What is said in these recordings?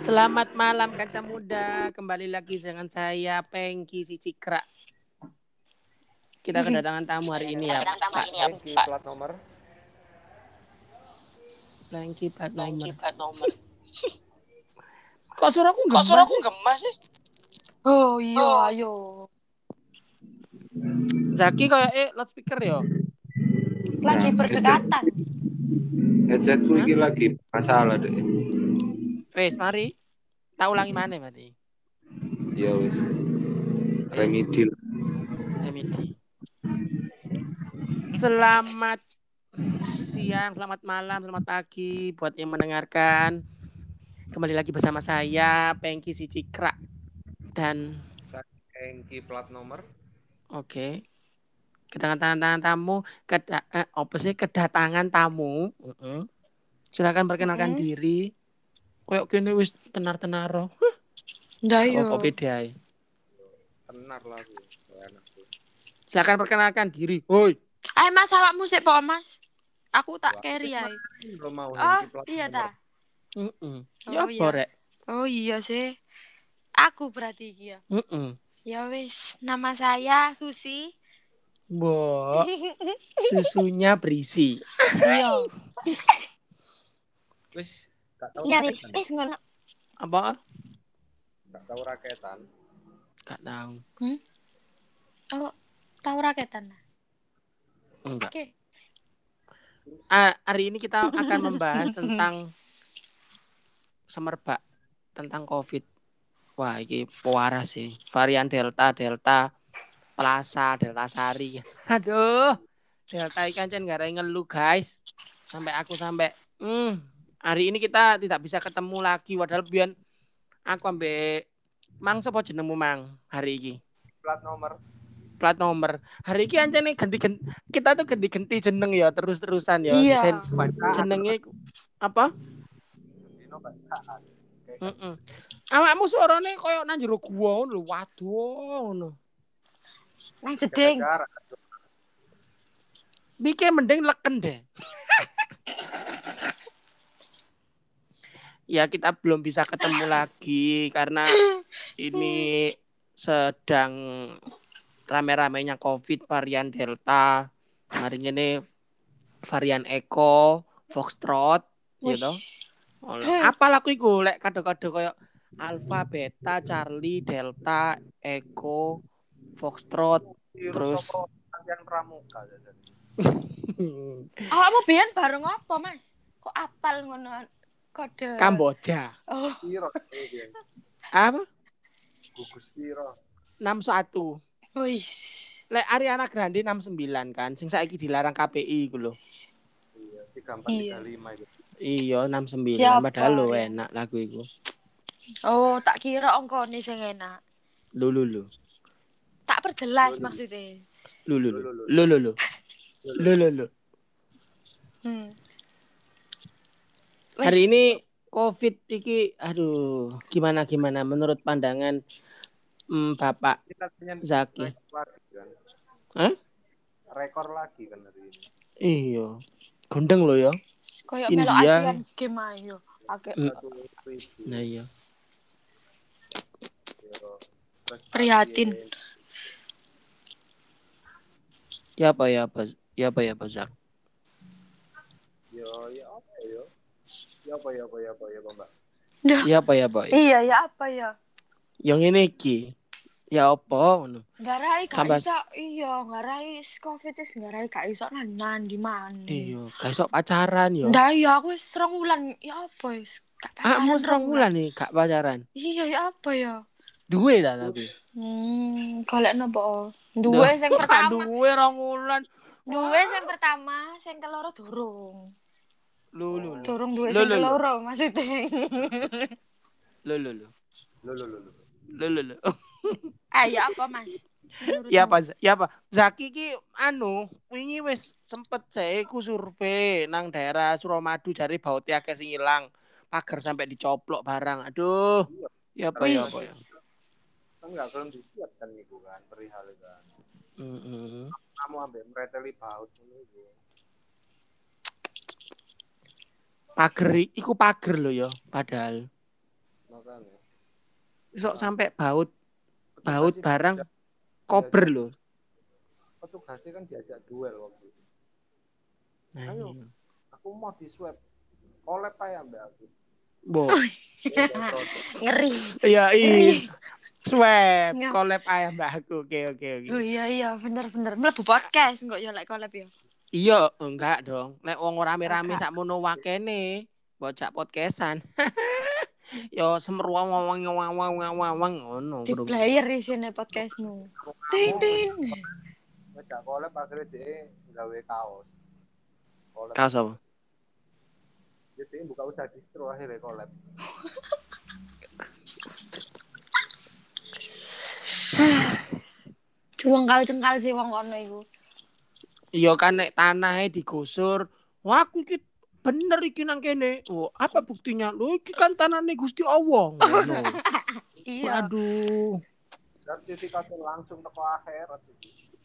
Selamat malam kaca muda. Kembali lagi dengan saya Pengki si Cikra. Kita kedatangan tamu hari ini ya, Pak. Pengki plat nomor. Pengki plat nomor. plat nomor. Kok suaraku Kok gemas suaraku sih? gemas sih? Oh iya, Oh. ayo. Zaki kayak eh loudspeaker ya. Lagi Nah, berdekatan. Headsetku iki lagi masalah deh. Wes, mari. Tak ulangi mana berarti? Ya wis. Remedi. Remedi. Selamat siang, selamat malam, selamat pagi buat yang mendengarkan. Kembali lagi bersama saya Pengki si Cikra dan Pengki plat nomor. Oke. Kedatangan tamu, keda, eh, apa sih kedatangan tamu? Heeh. Silakan perkenalkan Mm-mm. diri. Kayak gini wis tenar-tenar. Ndak Oh, yo. apa beda ae? Tenar lah aku. Silakan perkenalkan diri. Woi. Eh Mas awakmu sik po Mas. Aku tak Wah, carry ae. Oh, iya ta. Heeh. Ya iya. apa rek? Oh iya sih. Aku berarti iki ya. Heeh. Ya wis, nama saya Susi. Bo, susunya berisi. Iya. Wis gak tahu Ya raketan. wis, wis ngono. Apa? Gak tahu raketan. Gak tahu. Oh, tahu raketan. Enggak. Oke. Ah, hari ini kita akan membahas tentang semerbak tentang COVID. Wah, ini pewaras sih. Varian Delta, Delta, Plaza, Delta Sari. Aduh, Delta ikan kan yang ngeluh guys. Sampai aku sampai, hmm, hari ini kita tidak bisa ketemu lagi. Padahal biar aku ambek Mang sapa jenengmu Mang hari ini? Plat nomor. plat nomor. Hari ini ancene ganti-ganti kita tuh ganti-ganti jeneng ya terus-terusan ya. Iya. Dan jenenge apa? Dino bacaan. Heeh. Awakmu suarane koyo nang jero gua ngono lho. Waduh ngono. Nang jeding. Bike mending leken deh. ya kita belum bisa ketemu lagi karena ini sedang rame-ramenya COVID varian Delta. Hari ini varian Eco, Foxtrot, gitu. Apa laku iku lek kado-kado koyo Alpha, Beta, Charlie, Delta, Echo, Foxtrot. Terus. Latihan pramuka. Awakmu biyen bareng apa, Mas? Kok apal ngono kode? Kamboja. Oh, Piro. Apa? Gugus piro. 61. wis. Lek Ariana Grande 69 kan, sing saiki dilarang KPI iku lho. Iya, 34 35 itu. Iya, 69 Ya padahal lho ya? enak lagu iku. Oh, tak kira ongkone sing enak. Lho lho lho. Tak perjelas maksudnya. Lho, lho. lho, Lho lho lho. Lho lho lho. Hmm. Hari ini COVID iki aduh, gimana gimana menurut pandangan hmm, Bapak Zaki? kan. Hah? Rekor lagi kan hari ini. Iya. Gondeng lho ya. India. melo Asian game ayo. Ribu. Nah iya. Prihatin. Ya apa ya apa? Ya apa ya apa Zak? Yo, ya? Ya apa ya apa ya apa ya apa mbak? Ya apa ya apa? Iya, ya apa ya? Yang ini iki. Ya apa ngono? Ngarai gak Sambat- iso iya, ngarai Covid wis ngarai gak iso nanan di mana. Iya, gak iso pacaran yo. Ndak ya aku wis rong wulan ya apa wis gak pacaran. Kamu serong bulan nih gak pacaran. Iya ya apa ya? Duwe lah tapi. Hmm, golek nopo? Duwe sing pertama. Duwe rong wulan. Duwe sing pertama, sing keloro durung. Lu lu lu. Lho, sing keloro maksudnya. Lu lu lu. Lo lo lo lo. Lu lu lu. Ah ya apa, Mas? Menurutmu? Ya apa? Ya apa? Zaki ki anu, wingi wis sempet saya ku survei nang daerah Suramadu jari bautnya akeh sing ilang. Pagar sampai dicoplok barang. Aduh. Ya apa ya apa ya. Enggak belum disiap kan kan perihal kan. Heeh. Kamu ambil mereteli baut niku. Pager iku pager lho ya, padahal. Makanya. Sok sampai baut baut Petugasnya barang diajak- kober lho. Petugasnya kan diajak duel waktu itu. Nah, Ayo. iya. Aku mau di swab. Kolep aja mbak aku. Bo. Protes. Ngeri. Iya, iya. Swab, collab ayam mbak aku. Oke, oke, oke. Oh iya iya bener bener. Mlebu podcast enggak ya lek collab ya. Iya, enggak dong. Lek wong rame-rame Enggak. sak mono wakene, bocah podcastan. Yo semruang wawang wawang wawang wawang ngono. Di player di sini podcastmu. Tin tin. Ngejak kolep akhirnya dia gawe kaos. Kaos apa? Dia buka usaha distro akhirnya kolep. Cengkal-cengkal sih wong kono iku. Iya kan nek tanahnya digusur. Wah, aku iki bener iki nang kene. Oh, apa buktinya? Lho iki kan tanahnya Gusti Allah. Iya. Waduh. Sertifikatnya langsung teko akhirat.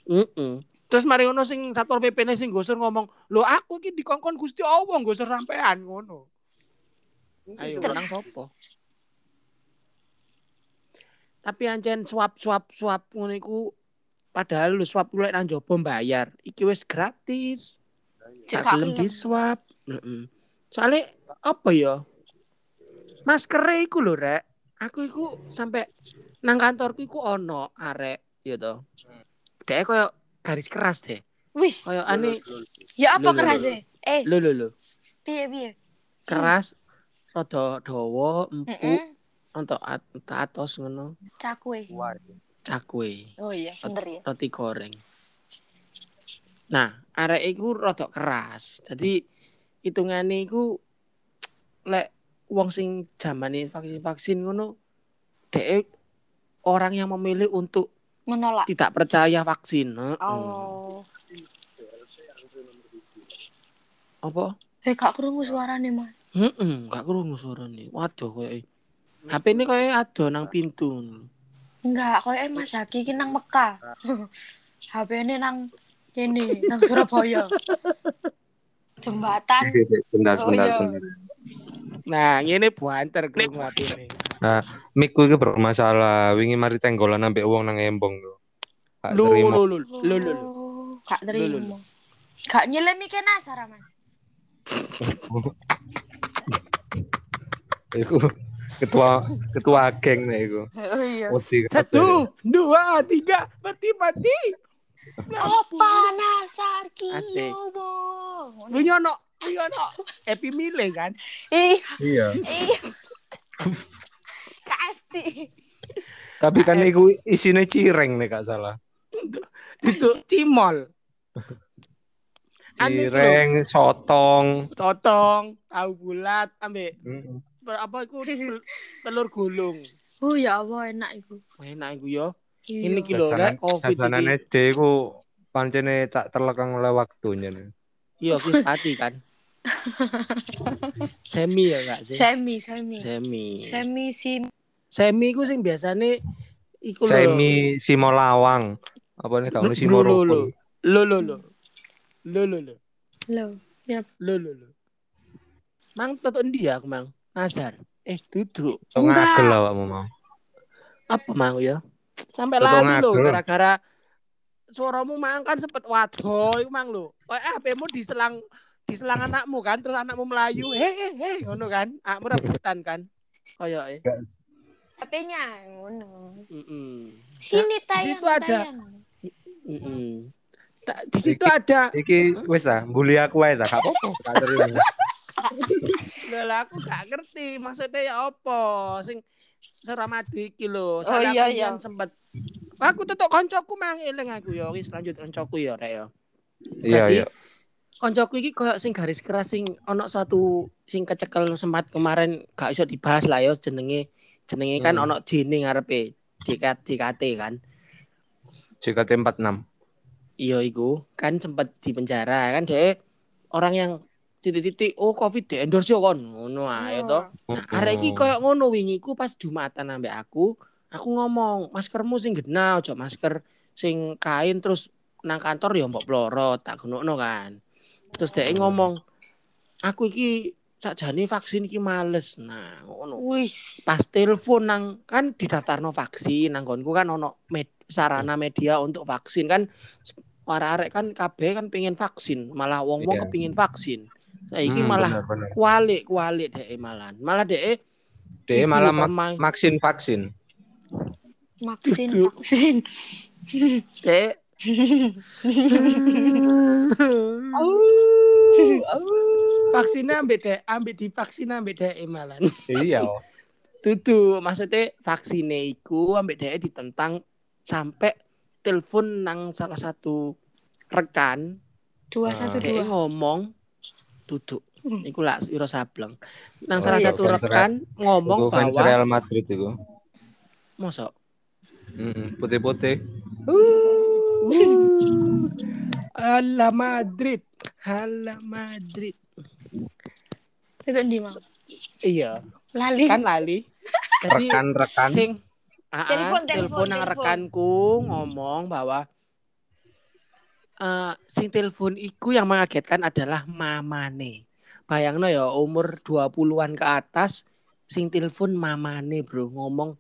Heeh. Terus mari ngono sing Satpol PP ne sing gusur ngomong, "Lho aku iki dikongkon Gusti Allah gusur sampean ngono." Ayo menang sopo? Tapi ancen swap swap swap ngono iku padahal lu swap lu nang jopo bayar. Iki wis gratis. Cek Gak gelem swap. Heeh. Soale apa ya? Masker iku lho, Rek. Aku iku sampai nang kantorku iku ono arek ya to. Dek koyo garis keras deh. Wis, Koyo ane ya apa keras e? Eh, lho lho lho. piye piye? Keras rada dawa, empuk. Untuk at untuk atos ngono. Cakwe. Wah, Cakwe. Oh iya, bener ya. roti goreng. Nah, arek iku rada keras. Jadi hitungane iku lek wong sing zamane vaksin-vaksin ngono dhek orang yang memilih untuk Menolak. tidak percaya vaksin. Heeh. Oh. Apa? Eh, gak krungu suarane, Mas. Heeh, gak krungu suarane. Waduh koyo HP ini koyo ado nang pintu. Enggak, koyo eh Mas Zaki iki nang Mekah. HP ini nang kene, nang Surabaya. Jembatan. Bentar, Oh, bentar, iya. bentar. Nah, ngene banter krungu HP ini. Mikku iki bermasalah. Wingi mari tenggolan ambek wong nang embong lho. Gak Lu terima. lu lu lu lu. lu. Oh, Gak Lu, lu, terima. Nyelemi. Iku ketua ketua geng nih iku. Oh iya. Osi. Satu, dua, tiga, mati mati. Apa nasar Asik. kiyobo? Winyono, Winyono, Happy Mile kan? Ih, Iya. ih. KFC. Tapi kan iku isine cireng nih gak salah. Itu cimol. Lho, Cireng, sotong. Totong, tahu bulat, ambek Mm. Apa iku tel- telur gulung. Oh ya Allah enak iku. Enak iku yo. Iya. Ini kilo lek covid iki. SD iku pancene tak terlekang oleh waktunya nih. Iya, wis pati kan. Semi ya enggak sih? Semi, semi. Semi. Semi sim. Semi iku sing biasane iku lho. Semi Simo Lawang. Apa nih tahun Lu- Simo lu- lu- Rukun. Lo lo lo. Lo lo lo. Lo. Lo lo lo. Mang toto endi ya aku mang? Nazar. Eh, duduk. Enggak. ngagel awakmu mau. Apa mang ya? Sampai lari lo gara-gara suaramu mang kan sempet wado iku mang lo. Kok eh HP-mu diselang diselang anakmu kan terus anakmu melayu. He he he ngono kan. Akmu rebutan kan. Koyoke. HP-nya ngono. Heeh. Sini tayang, situ ada. tayang. Heeh. Ta- Di situ ada Iki wis ta, bully aku ae ta, gak apa-apa. Lah aku gak ngerti maksudnya ya apa sing Suramadu iki lho. Oh, iya, aku iya. sempet Aku tutuk koncoku mang eling aku ya wis lanjut koncoku ya rek ya. Iya, Jadi, iya. Koncoku iki koyo sing garis keras sing ono suatu sing kecekel sempat kemarin gak iso dibahas lah ya jenenge jenenge kan Hmm. ono jene ngarepe JKT JKT kan. JKT 46. Iya iku kan sempat di penjara kan dia orang yang titik-titik oh covid di endorse yo kon ngono ae to. Nah, arek iki koyo ngono wingi ku pas Jumatan ambek aku, aku ngomong, maskermu sing gena ojo masker sing kain terus nang kantor ya mbok plorot tak gunokno kan. Terus dia ngomong, aku iki sakjane vaksin iki males. Nah, ngono. Wis. Pas telepon nang kan didaftarno vaksin nang nggonku kan ono med- sarana media untuk vaksin kan para arek kan kabeh kan pengen vaksin, malah wong-wong Iya. kepingin vaksin. Saiki Hmm, malah bener, bener. kualik kualik deh malah. Malah deh Iku malah mak- vaksin vaksin. Vaksin, vaksin. dek vaksinnya ambek dek ambek divaksin ambek dek malah. Iya. Tutu maksudnya vaksinnya iku ambek dek ditentang sampai telepon nang salah satu rekan Dua satu dua. ngomong duduk. Hmm. Iku lah Wiro Sableng. Nang Oh, salah iya, satu fans rekan ngomong bahwa Real Madrid itu. mosok Mm, Putih-putih. Uh, Ala Madrid, Ala Madrid. Itu di mau. Iya, Lali. kan lali. Jadi Rekan-rekan. sing ah, Telepon, telepon, telepon nang telepon. rekanku ngomong bahwa eh sing telepon iku yang mengagetkan adalah mamane. Bayangno ya umur 20-an ke atas sing telepon mamane, Bro, ngomong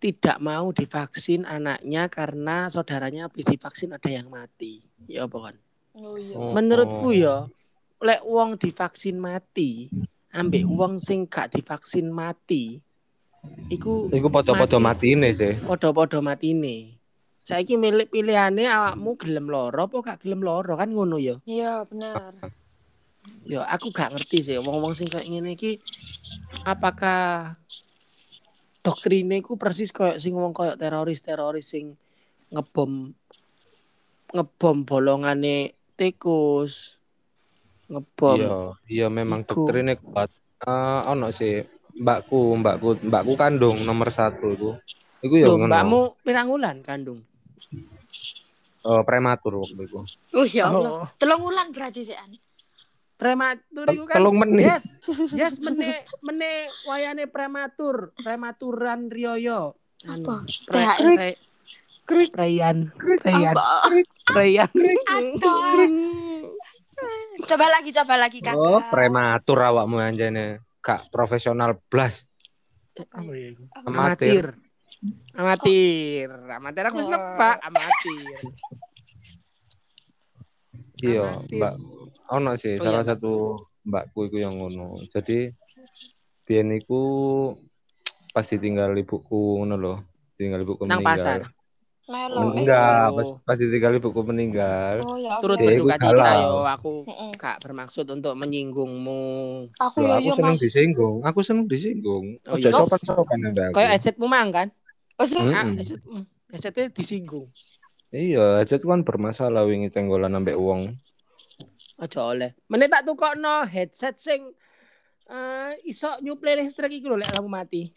tidak mau divaksin anaknya karena saudaranya habis divaksin ada yang mati. Ya apa kan? Oh iya. Oh, Menurutku oh. ya, lek wong divaksin mati, ambek wong sing gak divaksin mati, iku Iku podo-podo Mati. mati ini sih. podo-podo matine. Saiki milik pilihane awakmu gelem loro apa gak gelem loro kan ngono ya. Iya, benar. Ya aku gak ngerti sih wong-wong sing kayak ngene iki apakah doktrine ku persis koyo sing wong koyo teroris-teroris sing ngebom ngebom bolongane tikus ngebom Iya, iya memang Iku. doktrinnya kuat. Eh, ono sih mbakku, mbakku, mbakku kandung nomor satu itu. Iku ya mbakmu pirang wulan kandung? Eh, prematur waktu itu. Oh ya Allah. Oh. Telung wulan berarti sih An. Prematur itu kan telung menit. Yes, yes mene mene wayane prematur, prematuran Rioyo. Anu, Apa? Pre, THR? pre, Reyan, Apa? Reyan. Aduh. Coba lagi, coba lagi kakak. Oh, prematur awakmu anjane. Gak profesional blas. Ya? Amatir. Amatir. Amatir. Amatir aku wis nebak amatir. Iya, mbak. Ono sih Oh, salah iya, satu mbakku iku yang ngono. Jadi biyen iku pas ditinggal ibuku ngono lho. Tinggal ibuku Nang meninggal. pasar. Melo. Enggak, Oh. pas, pas ditinggal ibuku meninggal. Oh ya. Turut berduka cita yo aku gak bermaksud untuk menyinggungmu. Aku Loh, yo aku yo seneng Mas. disinggung. Aku seneng disinggung. Oh, Ojo iya. sopan-sopan. Kayak headsetmu mang kan? Oh, se- Hmm. Ah, mm, headsetnya disinggung. Iya, aja kan bermasalah wingi tenggolan ambek wong. Aja oleh. Meneh tak tukokno headset sing eh iso nyuplai listrik iki lho lek lampu mati.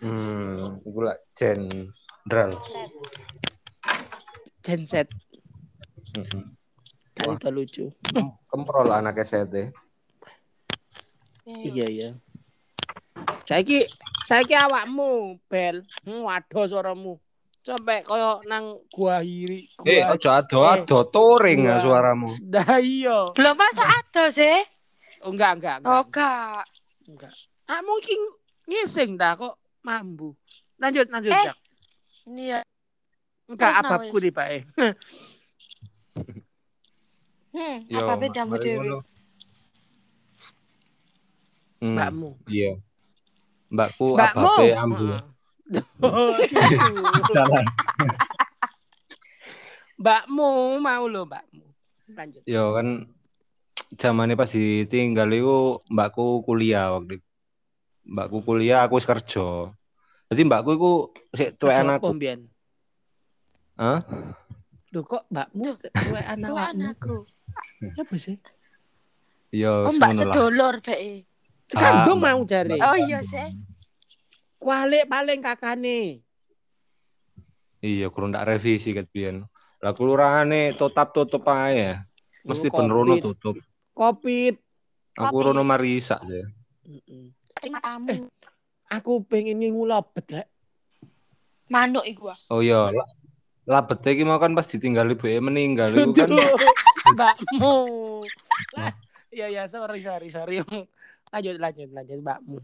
Hmm, iku lah jenderal. set. Genset. Heeh. Kan udah lucu. Kemprol anak SET. Iya iya. Saiki saiki awakmu bel. Hmm, waduh suaramu. Sampai koyo nang gua hiri. Eh, Gua. ojo ado-ado touring ya Gua- suaramu. Dah iya. Belum masa ada sih? Oh, enggak enggak enggak. Oh, kak. enggak. Ah mungkin ngising dah kok mambu. Lanjut lanjut Eh, Jak. Iya. Enggak apapku di Pak. eh. Hmm, apa bedamu dewe? Mbakmu. Iya. Mbakku Mbakmu. ababe ambu. Jalan. Mbakmu mau lo mbakmu. Lanjut. Yo kan zamannya pas ditinggal itu mbakku kuliah waktu itu. Mbakku kuliah, aku wis kerja. Jadi mbakku itu sik tuwekan Kerja aku. apa, Mbian? Hah? Loh kok mbakmu tuwe anak Tuh anakku. Apa sih? Yo, Oh, mbak sedulur be. Kandung Mbak- mau cari. Oh iya sih. Kualik paling kakane. Iya, kurang ndak revisi ket biyen. Lah kelurahane tetap tutup ae. Mesti Covid. ben rono tutup. Covid. Aku rono marisa sih. Mm-mm. Terima tamu. Aku pengen ngulabet lek. Manuk iku. ah. Oh iya, lah labete iki mau kan pas ditinggal ibu meninggal itu kan mbakmu. Lah, Iya iya sorry sorry sorry. Lanjut lanjut lanjut mbakmu.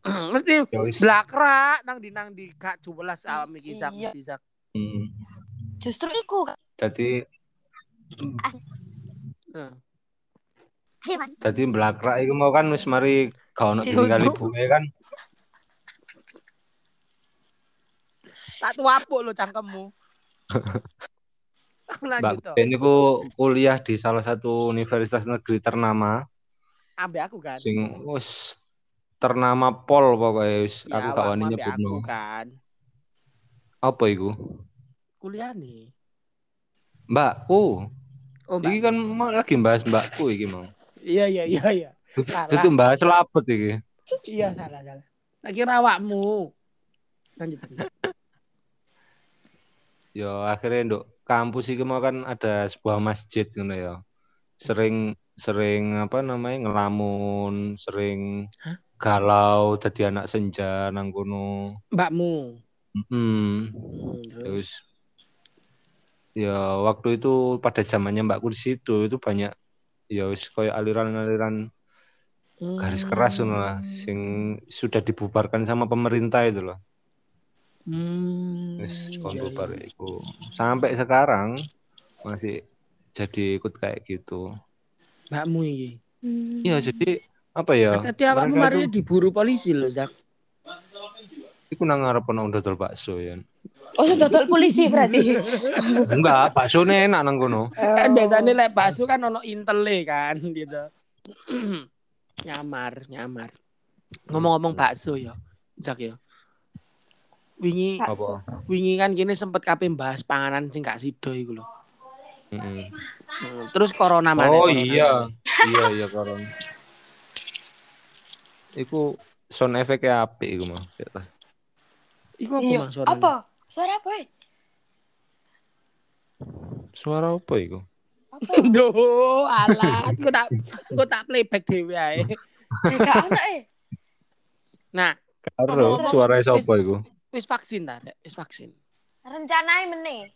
mesti Ya wis. blakrak nang di nang di gak jelas awam iki sak Iya. sak. Hmm. Justru iku. Jadi jadi belakrak iku mau kan wis mari ono Ditutup. tinggal ibuke kan. Tak tuapuk lo cangkemmu. lanjut Mbak. Ben niku kuliah di salah satu universitas negeri ternama Ambek aku kan. sing wis ternama pol pokoknya wis Ya, aku gak wani nyebutno. kan. Apa iku? Kuliah nih. Mbakku. Oh, Iki mbak. kan mau lagi bahas mbakku iki mau. Iya iya iya iya. Itu bahas lapet iki. Iya salah salah. Tak kira awakmu. Lanjut. lanjut. Yo akhirnya nduk kampus iki mau kan ada sebuah masjid ngono ya. Sering sering apa namanya ngelamun, sering Hah? galau jadi anak senja nang kono. Mbakmu. Hmm. Hmm, terus. wis. Ya waktu itu pada zamannya mbakku di situ itu banyak ya wis koyo aliran-aliran garis keras ngono lah sing sudah dibubarkan sama pemerintah itu loh. Hmm. Wis iya, kon iya. bubar iku. Sampai sekarang masih jadi ikut kayak gitu. Mbakmu iki. Hmm. Iya, jadi apa ya? Tadi awakmu mari itu- diburu polisi loh, Zak. Iku nang ngarep ono dodol bakso ya. Oh, dodol polisi berarti. Enggak, bakso enak nang kono. Kan biasanya lek bakso kan ono intele kan gitu. nyamar, nyamar. Ngomong-ngomong bakso ya. Zak ya. Wingi Apa? wingi kan kini sempet kape bahas panganan sing gak sido iku lho. Heeh. Hmm, Terus corona mana? Oh iya. Iya, iya koron. Iku sound efeknya apik iku mah. Iku apa Iya. Mang suara? Apa? Suara apa? eh? Suara apa iku? Apa? Duh, alat. Gue tak gue tak playback dhewe ae. Eh, gak ono eh. Nah, Karo suara sapa iku? wis vaksin ta, Dek? Wis vaksin. Rencananya meneh.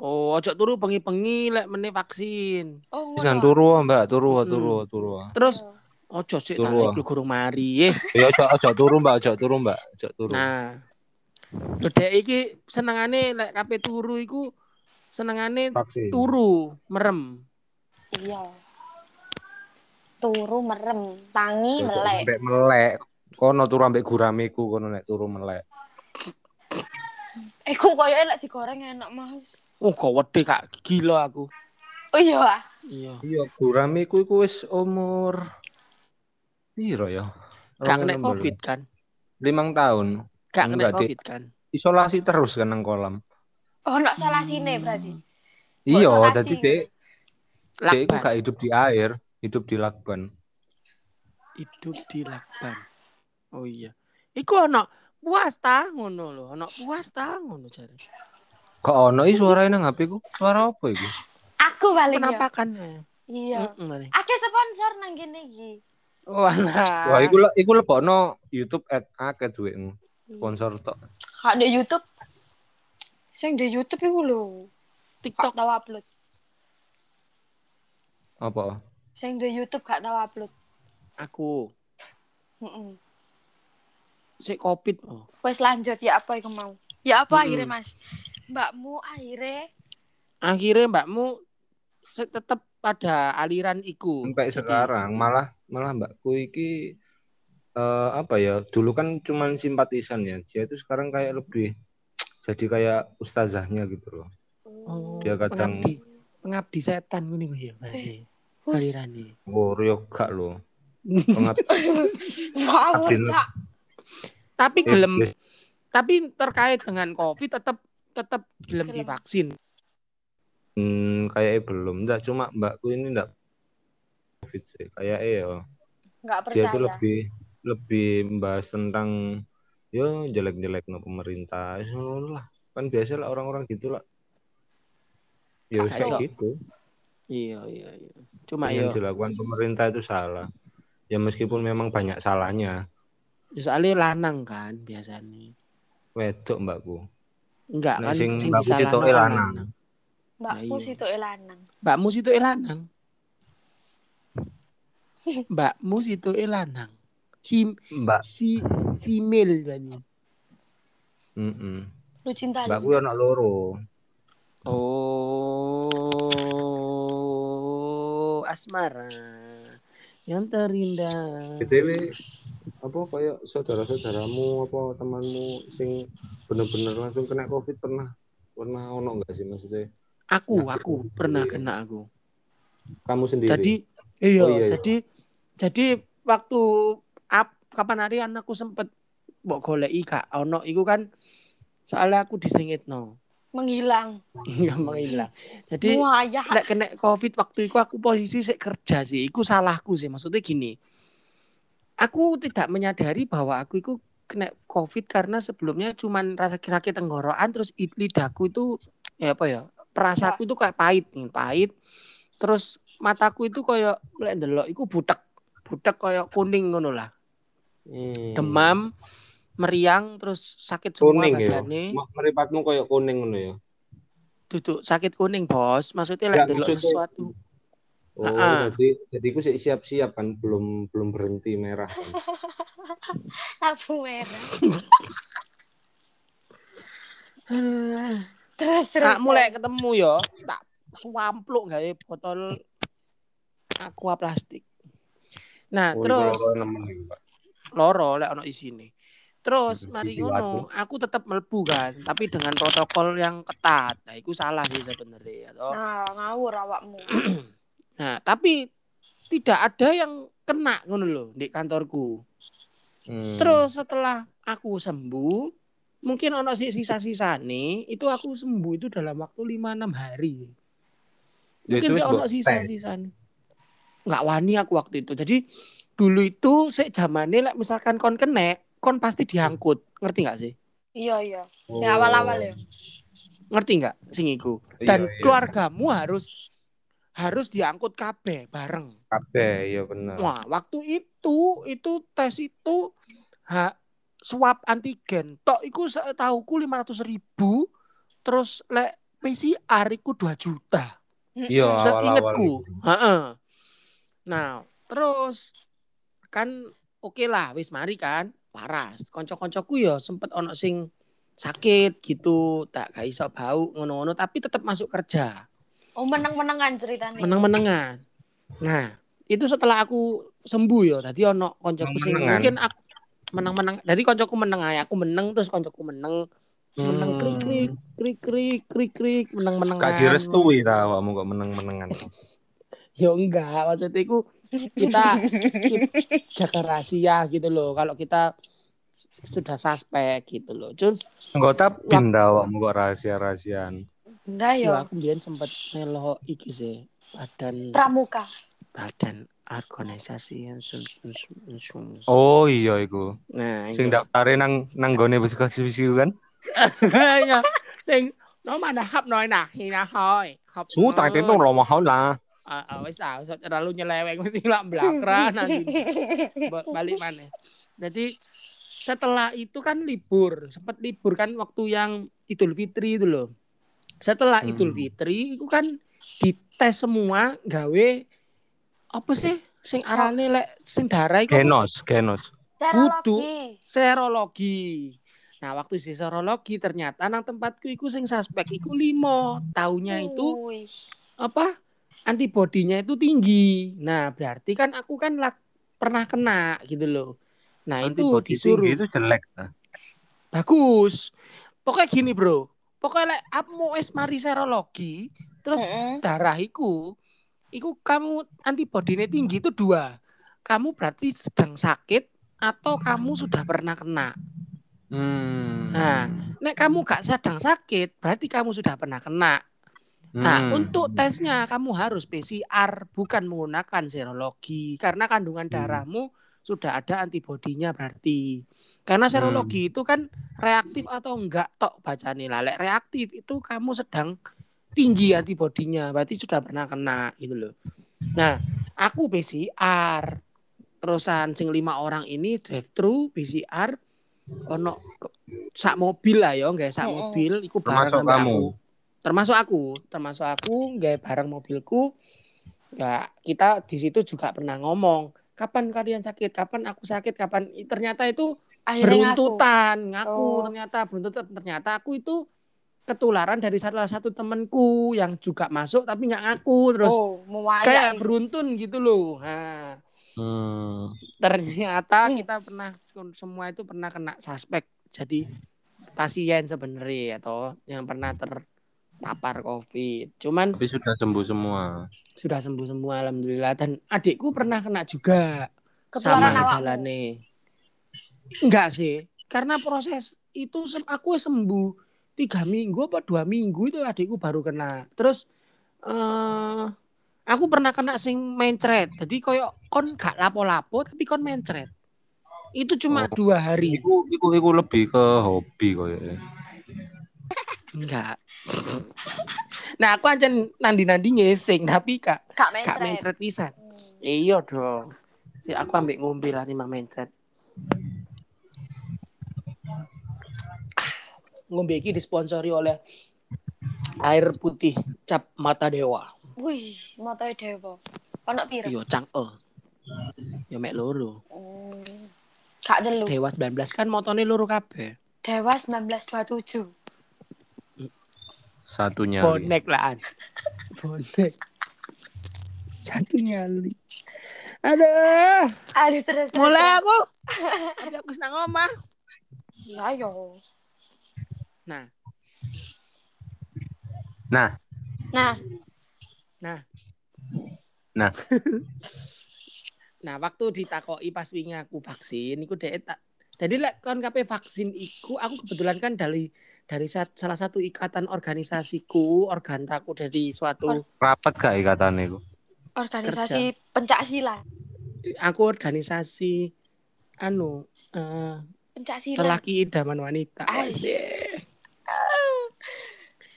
Oh, ojo turu bengi-bengi lek meneh vaksin. Oh, Wis nang turu Mbak, turu turu turu. Terus ojo sik tak Turu. iku gurung mari. Ya ojo ojo turu Mbak, ojo turu Mbak, ojo turu. Nah. Bedek iki senengane lek kape turu iku senengane Vaksin. turu, merem. Iya. Turu merem, tangi melek. Sampai melek. Kono turu ambek guramiku kono nek turu melek. Eh, kok koyo enak digoreng enak mas. Oh, gawede kak gila aku. Oh iya. Iya. Iya, guramiku iku wis umur piro ya? Gak kena Covid kan? Limang tahun. Gak kena. Covid kan? Isolasi terus kan nang kolam. Oh, nak salah sini berarti. Iya, dadi dek dek iku gak hidup di air, hidup di lakban. hidup di lakban. Oh iya. Iku ono puas ta ngono lho, ono puas ta ngono jare. Kok ono i suarane nang HP ku? Suara apa iku? Aku paling ya. Penampakan. Iya. Heeh. mari. Akeh sponsor nang kene iki. Oh alah. Wah, iku iku lebokno YouTube ad akeh duitmu. Sponsor tok. Kak di YouTube. Sing di YouTube iku lho. TikTok tau upload. Apa? Sing di YouTube gak tau upload. aku Heeh. Sik Covid. Oh. Wes lanjut ya apa iku mau? Ya apa Mm-mm. akhirnya Mas? Mbakmu akhirnya Akhirnya mbakmu tetep pada aliran iku. Sampai Jadi, sekarang malah malah mbakku iki eh, apa ya? Dulu kan cuman simpatisan ya. Dia itu sekarang kayak lebih jadi kayak ustazahnya gitu loh. Oh, Dia kadang- pengabdi, pengabdi setan ngene ku ya berarti. Hus. Alirane. Oh, yo gak loh. Pengab- Wow. Tapi gelem Eh, tapi terkait dengan Covid tetep gelem Gelem. divaksin. Hmm, kayaknya belum. Enggak, cuma mbakku ini enggak COVID sih. Kayaknya ya. Nggak Dia percaya. tuh lebih lebih membahas tentang yo jelek-jelek no pemerintah. Ya, lah. Kan biasa lah orang-orang gitu lah. Ya kayak gitu. Iya iya iya. Cuma Yang yo dilakukan pemerintah itu salah. Ya meskipun memang banyak salahnya. Ya soalnya lanang kan biasanya. Wedok mbakku. Enggak kan sing mbakku kan lanang. Mbakku iya. situ lanang. Mbakmu situ lanang. mbakmu situ lanang. Si Mbak. si simil berarti. Heeh. Lu cinta Mbakku anak loro. Oh, asmara yang terindah. BTW apa kayak saudara-saudaramu apa temanmu sing bener-bener langsung kena covid pernah pernah ono enggak sih maksudnya Aku, Nah, aku itu pernah kena aku. kamu sendiri Jadi iya, Oh, iya, iya. jadi jadi waktu ap, kapan hari anakku sempet mbok goleki gak ono iku kan soalnya aku disengitno. menghilang. Enggak menghilang. Jadi nek kena covid waktu itu aku posisi sik kerja sih iku salahku sih maksudnya gini aku tidak menyadari bahwa aku itu kena covid karena sebelumnya cuman rasa sakit tenggorokan terus lidahku itu ya apa ya perasaku itu kayak pahit nih pahit. Terus mataku itu kayak lek ndelok iku butek butek kayak kuning ngono lah. Hmm. demam meriang terus sakit semua kuning ya? meripatmu kayak kuning ngono ya? Duduk sakit kuning bos. Maksudnya lek ndelok sesuatu oh Ah. jadi jadi aku sih siap-siap kan belum belum berhenti merah kan. Lampu merah. Eh, Terus terus. tak mulai ketemu yo tak swampluk gawe botol aqua plastik nah Oh, terus loro lek ono isine terus Hmm, mari ngono aku tetap melbu kan tapi dengan protokol yang ketat nah itu salah sih sebenarnya ya toh. Nah, ngawur awakmu. nah tapi tidak ada yang kena ngono loh di kantorku Hmm. terus setelah aku sembuh mungkin ono sih sisa-sisa nih itu aku sembuh itu dalam waktu 5-6 hari Ya, mungkin sih ono mbok sisa tes. sisa nih nggak wani aku waktu itu jadi dulu itu sik zamane lek misalkan kon kena kon pasti diangkut ngerti nggak sih Iya, iya. Oh. Sing awal-awal ya. ngerti nggak sing iku Iya, dan iya. keluargamu harus harus diangkut kabeh bareng kabeh ya bener wah waktu itu itu tes itu ha, swab antigen tok iku setahuku lima ratus ribu terus lek PCR iku 2 juta iya itu. Heeh. Nah, terus kan oke lah wis mari kan waras. Kanca-kancaku ya sempet ono sing sakit gitu, tak gak iso bau ngono-ngono tapi tetap masuk kerja. Oh, menang-menangan ceritanya. Meneng-menengan. Nah, itu setelah aku sembuh ya. Tadi ono kancaku sing mungkin aku menang-menang. Jadi kancaku meneng ae, aku meneng terus kancaku meneng. Meneng krik krik krik krik krik krik meneng-menengan. Gak direstui ta awakmu kok meneng-menengan. Ya enggak, maksudnya itu kita jaga rahasia gitu loh. Kalau kita sudah suspek gitu loh. Terus Anggota BIN ta awakmu kok rahasia-rahasiaan. Enggak ya ya. aku biar sempat melo iki sih badan Pramuka. badan organisasi yang sun- sun- sun- sun- Oh iya iku. Nah, Sing daftare nang nang gone psikologi kan. ya, sing nó mà đã hấp nói nè thì là thôi Su tak itu lo mahal lah. ah ah, wis ah wis terlalu nyeleweng mesti lah belakra nanti Ba- balik mana jadi setelah itu kan libur sempat libur kan waktu yang Idul Fitri itu loh setelah Hmm. Idul Fitri itu kan dites semua gawe apa sih sing arane lek sing darah iku? Genos, genos. Serologi. serologi. Nah, waktu si serologi ternyata nang tempatku iku sing suspek iku limo. Taunya itu Wih. apa? Antibodinya itu tinggi. Nah, berarti kan aku kan lak- pernah kena gitu loh. Nah, itu Antibody disuruh. tinggi itu jelek ta. Bagus. Pokoknya gini, Bro. Pokoknya lek kamu wis mari serologi, terus Heeh. darah iku iku kamu antibodinya tinggi itu dua. Kamu berarti sedang sakit atau kamu sudah pernah kena. Hmm. Nah, nek kamu gak sedang sakit, berarti kamu sudah pernah kena. Nah, Hmm. untuk tesnya kamu harus PCR, bukan menggunakan serologi, karena kandungan Hmm. darahmu sudah ada antibodinya berarti. Karena Hmm. serologi itu kan reaktif atau enggak tok bacane lah. Lek reaktif itu kamu sedang tinggi antibodinya, berarti sudah pernah kena gitu loh. Nah, aku PCR. Terusan sing lima orang ini drive thru PCR ono sak mobil lah ya, nggak sak Mm-mm. mobil iku bareng Termasuk kamu? aku. Termasuk aku, termasuk aku nggak bareng mobilku Ya, kita di situ juga pernah ngomong, kapan kalian sakit, kapan aku sakit, kapan ternyata itu Akhirnya ngaku. beruntutan ngaku Oh. ternyata beruntutan ternyata aku itu ketularan dari salah satu temanku yang juga masuk tapi nggak ngaku terus Oh, kayak beruntun gitu loh nah, Hmm. ternyata Hmm. kita pernah semua itu pernah kena suspek jadi pasien sebenarnya atau yang pernah terpapar covid cuman Tapi sudah sembuh semua. sudah sembuh semua alhamdulillah dan adikku pernah kena juga Ketularan sama awakmu. jalannya enggak sih karena proses itu sem- aku sembuh tiga minggu apa dua minggu itu adikku baru kena terus eh aku pernah kena sing mencret jadi koyo kon gak lapo-lapo tapi kon mencret itu cuma Oh. dua hari Iku, iku, iku lebih ke hobi kayaknya. Enggak nah aku aja nandi-nandi ngesing tapi kak Kak gak mencret. mencret pisan Hmm. iya dong si aku ambil ngombe lah nih mencret ngombe iki disponsori oleh air putih cap mata dewa Wih, motoe dewa. Ono piro? iya cangkel ya mek loro Hmm. Kak telu. dewa 19 kan motone loro kabeh Dewa 1927. Satu nyali. bonek lah bonek. Satu nyali aduh. Aduh terus. mulai aku. Tadi aku senang ngomong Ya yo. nah. Nah, Nah, nah. Nah. nah waktu ditakoki pas wingi aku vaksin iku dhek tak jadi lek kon kabeh vaksin iku aku kebetulan kan dari dari sa- salah satu ikatan organisasiku organ aku dari suatu rapat gak ikatannya iku? organisasi pencak silat. aku organisasi anu eh Pencak silat. lelaki idaman wanita. Wede.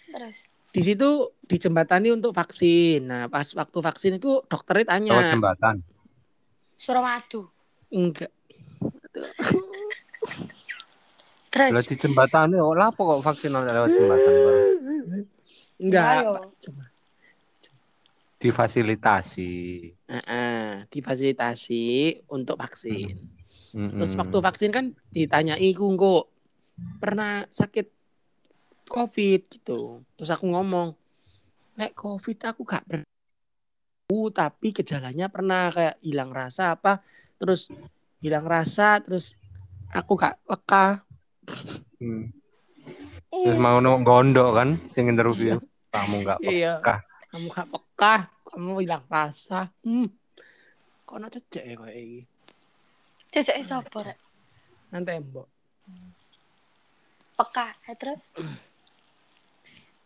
Terus. di situ dijembatani untuk vaksin nah pas waktu vaksin itu dokternya tanya Lewat jembatan. Suramadu. enggak Terus. Lewat di jembatan kok lapo kok vaksin lewat jembatan Bang? enggak Ya. Coba. Difasilitasi. Heeh, difasilitasi untuk vaksin. Mm-mm. Terus waktu vaksin kan ditanyai ku kok pernah sakit COVID gitu. Terus aku ngomong, "Nek COVID aku gak pernah Uh, tapi gejalanya pernah kayak hilang rasa apa terus hilang rasa terus aku gak peka Hmm. Terus mau no gondok kan sing interview. Kamu nggak iya peka. kamu gak peka kamu hilang rasa hmm kok ana cecek ya kayak iki Cecek sapa rek? nang tembok Peka. Eh, terus.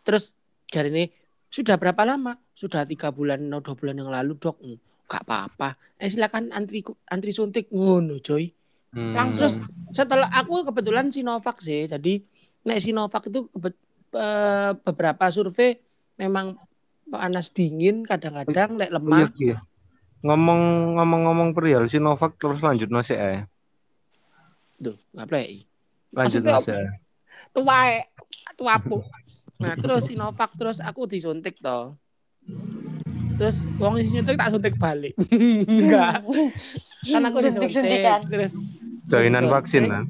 Terus jari ini sudah berapa lama? Sudah tiga bulan atau dua bulan yang lalu dok. Hmm, Gak apa-apa. Eh silakan antri antri suntik ngono coy. Hmm. Langsung. Setelah aku kebetulan Sinovac sih. Jadi nek Sinovac itu beberapa survei memang panas dingin kadang-kadang lek Iya, lemah. iya. Ngomong ngomong-ngomong perihal Sinovac terus lanjut nasi eh. Duh, nggak play. Lanjut nasi. Tua tuapu. Nah terus Sinovac terus aku disuntik toh. Terus wong isi suntik tak suntik balik. Enggak. Kan aku disuntik. Terus Joinan disuntik. vaksin kan.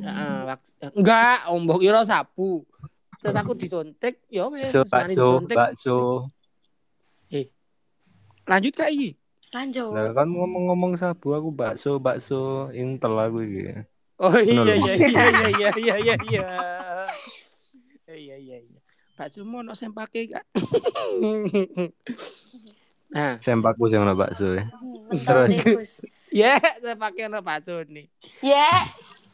Heeh, vaks- enggak, ombok kira sapu. Terus aku disuntik, ya wes, Bakso, bakso, bakso. Lanjut kak iki. Lanjut. Nah, kan ngomong-ngomong sabu aku bakso, bakso intel aku iki. Oh iya iya iya iya iya iya. Iya iya Pak Sumo ono sempake kak. Nah, Sempakku sing ono bakso ya. Hmm, Terus. Ya sempake ono Pak Suni. Ya,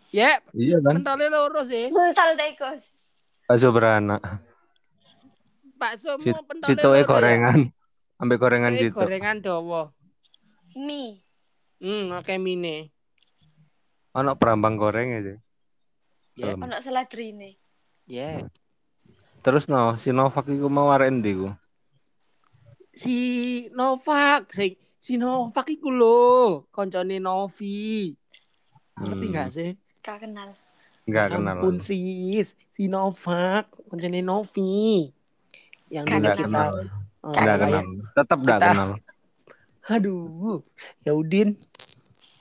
Ya, Iya kan? pentole loro sih. mentol tikus. Bakso beranak. Pak Sumo Sit- pentole Sitoke ya. gorengan. Ambek gorengan Eh, situ. gorengan dawa. Mie. Hmm, oke mine. Ono perambang goreng aja. Ya. Dalam. Ono seladrine. Ya. Terus no, Sinovac iku mau arek ndi ku? Si Novak, si si Novak iku lho, koncone Novi. Ngerti Hmm. enggak sih? Gak kenal. Enggak kenal. Ampun sis, si Novak, koncone Novi. Yang Gak kenal. oh, kenal. Tetap enggak Kita- kenal. Aduh, ya Udin.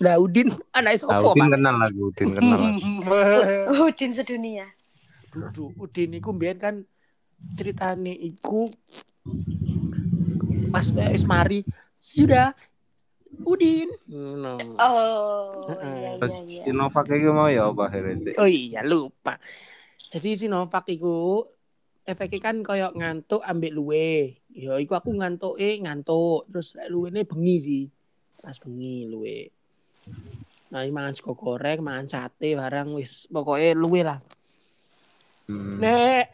Lah Udin, anak Nah, sopo, Udin kenal lagi, Udin kenal lagi. Udin sedunia. Udin iku mbiyen kan ceritane iku pas wis mari sudah Udin. No. Oh, Heeh. iya Terus iya iya. Sinovac iki mau ya apa akhirnya? Oh iya lupa. Jadi Sinovac iku efeknya kan koyok ngantuk ambek luwe. Ya iku aku ngantuk eh ngantuk terus lek luwene bengi sih. Pas bengi luwe. Nah, ini mangan sego goreng, mangan sate barang wis pokoknya luwe lah. Hmm. Nek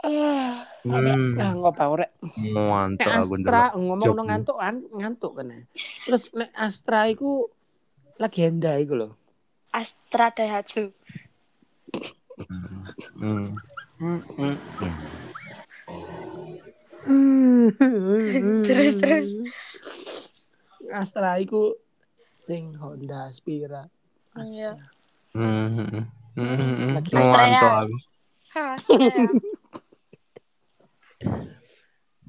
Ah, Hmm. ah. Nek Mantap aku Astra ngomong no ngantuk kan ngantuk kan. Terus nek Astra iku legenda iku lho. Astra Daihatsu. Hmm. Hmm. Hmm. Terus, terus. Astra iku sing Honda Aspira. Iya. Astra. Hmm. Hmm. Hmm. Astra ya. Ha, Astra.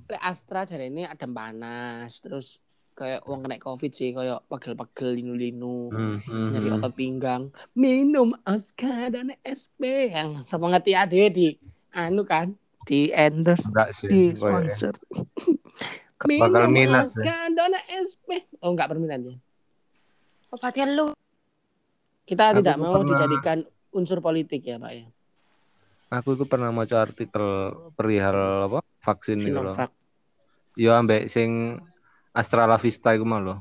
Lek Astra jare ini adem panas terus kayak wong kena covid sih kayak pegel-pegel linu-linu Hmm. Hmm. nyari otot pinggang minum Oscar dan SP yang sama ngerti ade di anu kan di endorse Enggak sih. di Kayak- sponsor Bakal minat sih. Oscar dan SP oh enggak berminat ya Obatnya lu. kita Aku tidak mau pernah- dijadikan unsur politik ya pak ya Aku tuh pernah maca artikel perihal apa? Vaksin itu loh. Yo ambek sing Astra La Vista iku mah loh.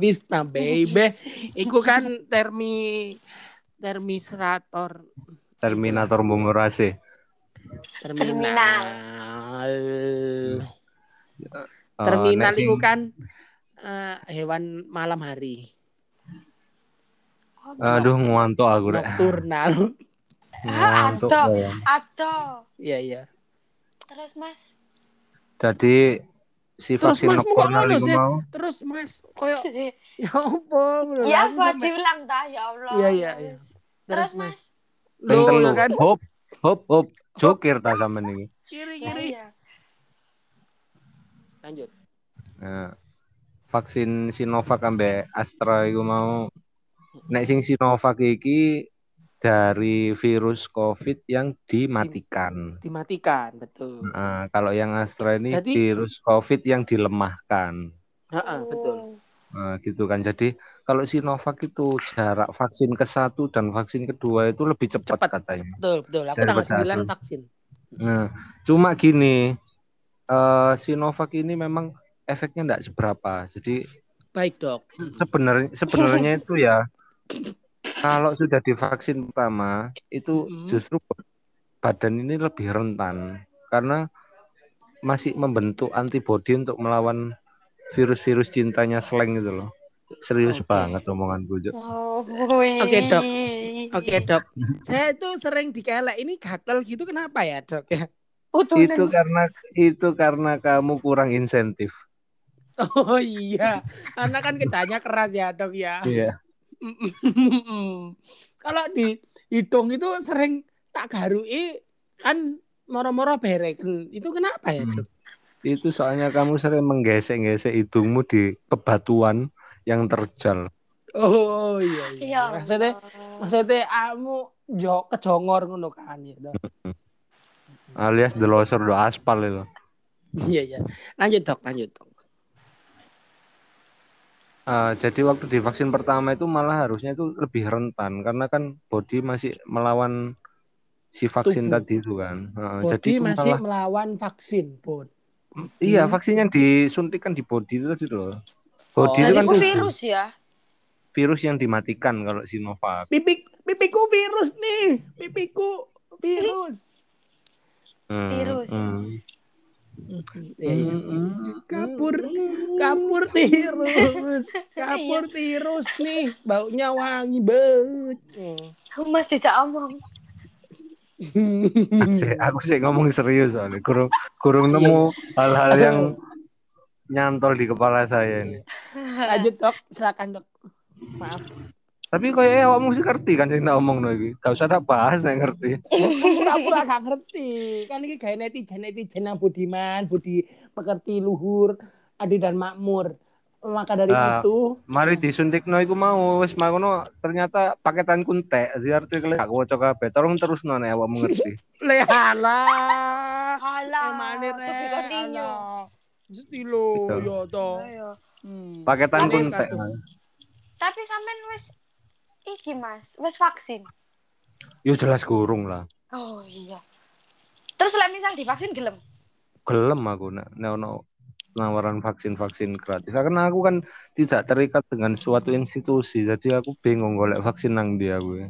Vista baby iku kan termi termisrator Terminator Bungurase. terminal Oh, terminal itu kan eh, hewan malam hari Aduh ngantuk aku rek. nokturnal Ngantuk. Atau. ya. Atau. iya iya Terus Mas. Jadi si Terus, vaksin Mas, iku sih? mau terus mas koyo ya apa Iya aku apa diulang ta ya Allah. Iya, iya, iya. Terus Mas. ping telu. ya kan Hop, hop, hop. Jokir ta sampean iki. kiri Ya, kiri iya. lanjut Nah, vaksin Sinovac ambek Astra iku mau nek sing Sinovac iki dari virus COVID yang dimatikan. dimatikan betul Nah, kalau yang Astra ini Jadi- virus COVID yang dilemahkan. Heeh, betul. Nah, gitu kan. Jadi kalau Sinovac itu jarak vaksin ke satu dan vaksin kedua itu lebih cepat, Cepat. katanya. betul betul aku tanggal 9 Astra. vaksin Nah, cuma gini, eh Sinovac ini memang efeknya enggak seberapa. Jadi baik dok se- sebenarnya sebenarnya itu ya kalau sudah divaksin pertama itu Mm. justru badan ini lebih rentan karena masih membentuk antibodi untuk melawan virus-virus cintanya slang gitu loh. Serius Oke. banget omongan gue. Oh, Oke, Dok. Oke dok, saya tuh sering dikelek ini gatel gitu kenapa ya dok ya? Utunan. Itu karena itu karena kamu kurang insentif. Oh iya, karena kan kerjanya keras ya dok ya. Iya. Kalau di hidung itu sering tak garui kan moro-moro bereken. Itu kenapa ya Hmm. dok? Itu soalnya kamu sering menggesek-gesek hidungmu di kebatuan yang terjal. Oh iya iya. Ya Maksudnya maksudnya kamu jo kejongor ngono kan ya. Alias delosor do aspal itu. Iya iya. Lanjut dok, lanjut dok. Eh, jadi waktu divaksin pertama itu malah harusnya itu lebih rentan karena kan body masih melawan si vaksin Tubuh. tadi itu kan. Eh, Body jadi itu masih malah melawan vaksin pun. iya Hmm. vaksin yang disuntikan di body itu tadi loh. Body Oh, itu kan tubuh. virus ya. virus yang dimatikan kalau Sinovac. Pipik pipiku virus nih, pipiku virus. Hmm, Virus. hmm. Iya, iya. Kapur, kapur tirus, kapur tirus nih, baunya wangi banget. Mas tidak omong. Asik, aku sih ngomong serius soalnya kurang Iya. nemu hal-hal yang nyantol di kepala saya ini. Lanjut dok, silakan dok. Maaf. Tapi kayaknya awakmu sih ngerti kan yang tak omong lagi. Gak usah tak bahas nek ngerti. Pura-pura gak ngerti. Kan ini kayak netizen netizen yang budiman, budi pekerti luhur. adil dan makmur. Maka dari Nah, itu, Mari disuntikno iku mau wis mangono ternyata paketan kuntek di artikel gak woco kabeh. Tolong terusno nek awakmu ngerti. lehala. Halah, Emane to be continue. Mesti lo Gitu. yo to. Ayo. Hmm. Paketan Tapi kuntek. Tapi sampean wis iki Mas, wis vaksin. Yo jelas gurung lah. Oh iya. Terus lek misal divaksin gelem. Gelem aku nek nek ono penawaran vaksin-vaksin gratis. Karena aku kan tidak terikat dengan suatu institusi, jadi aku bingung golek vaksin nang dia gue.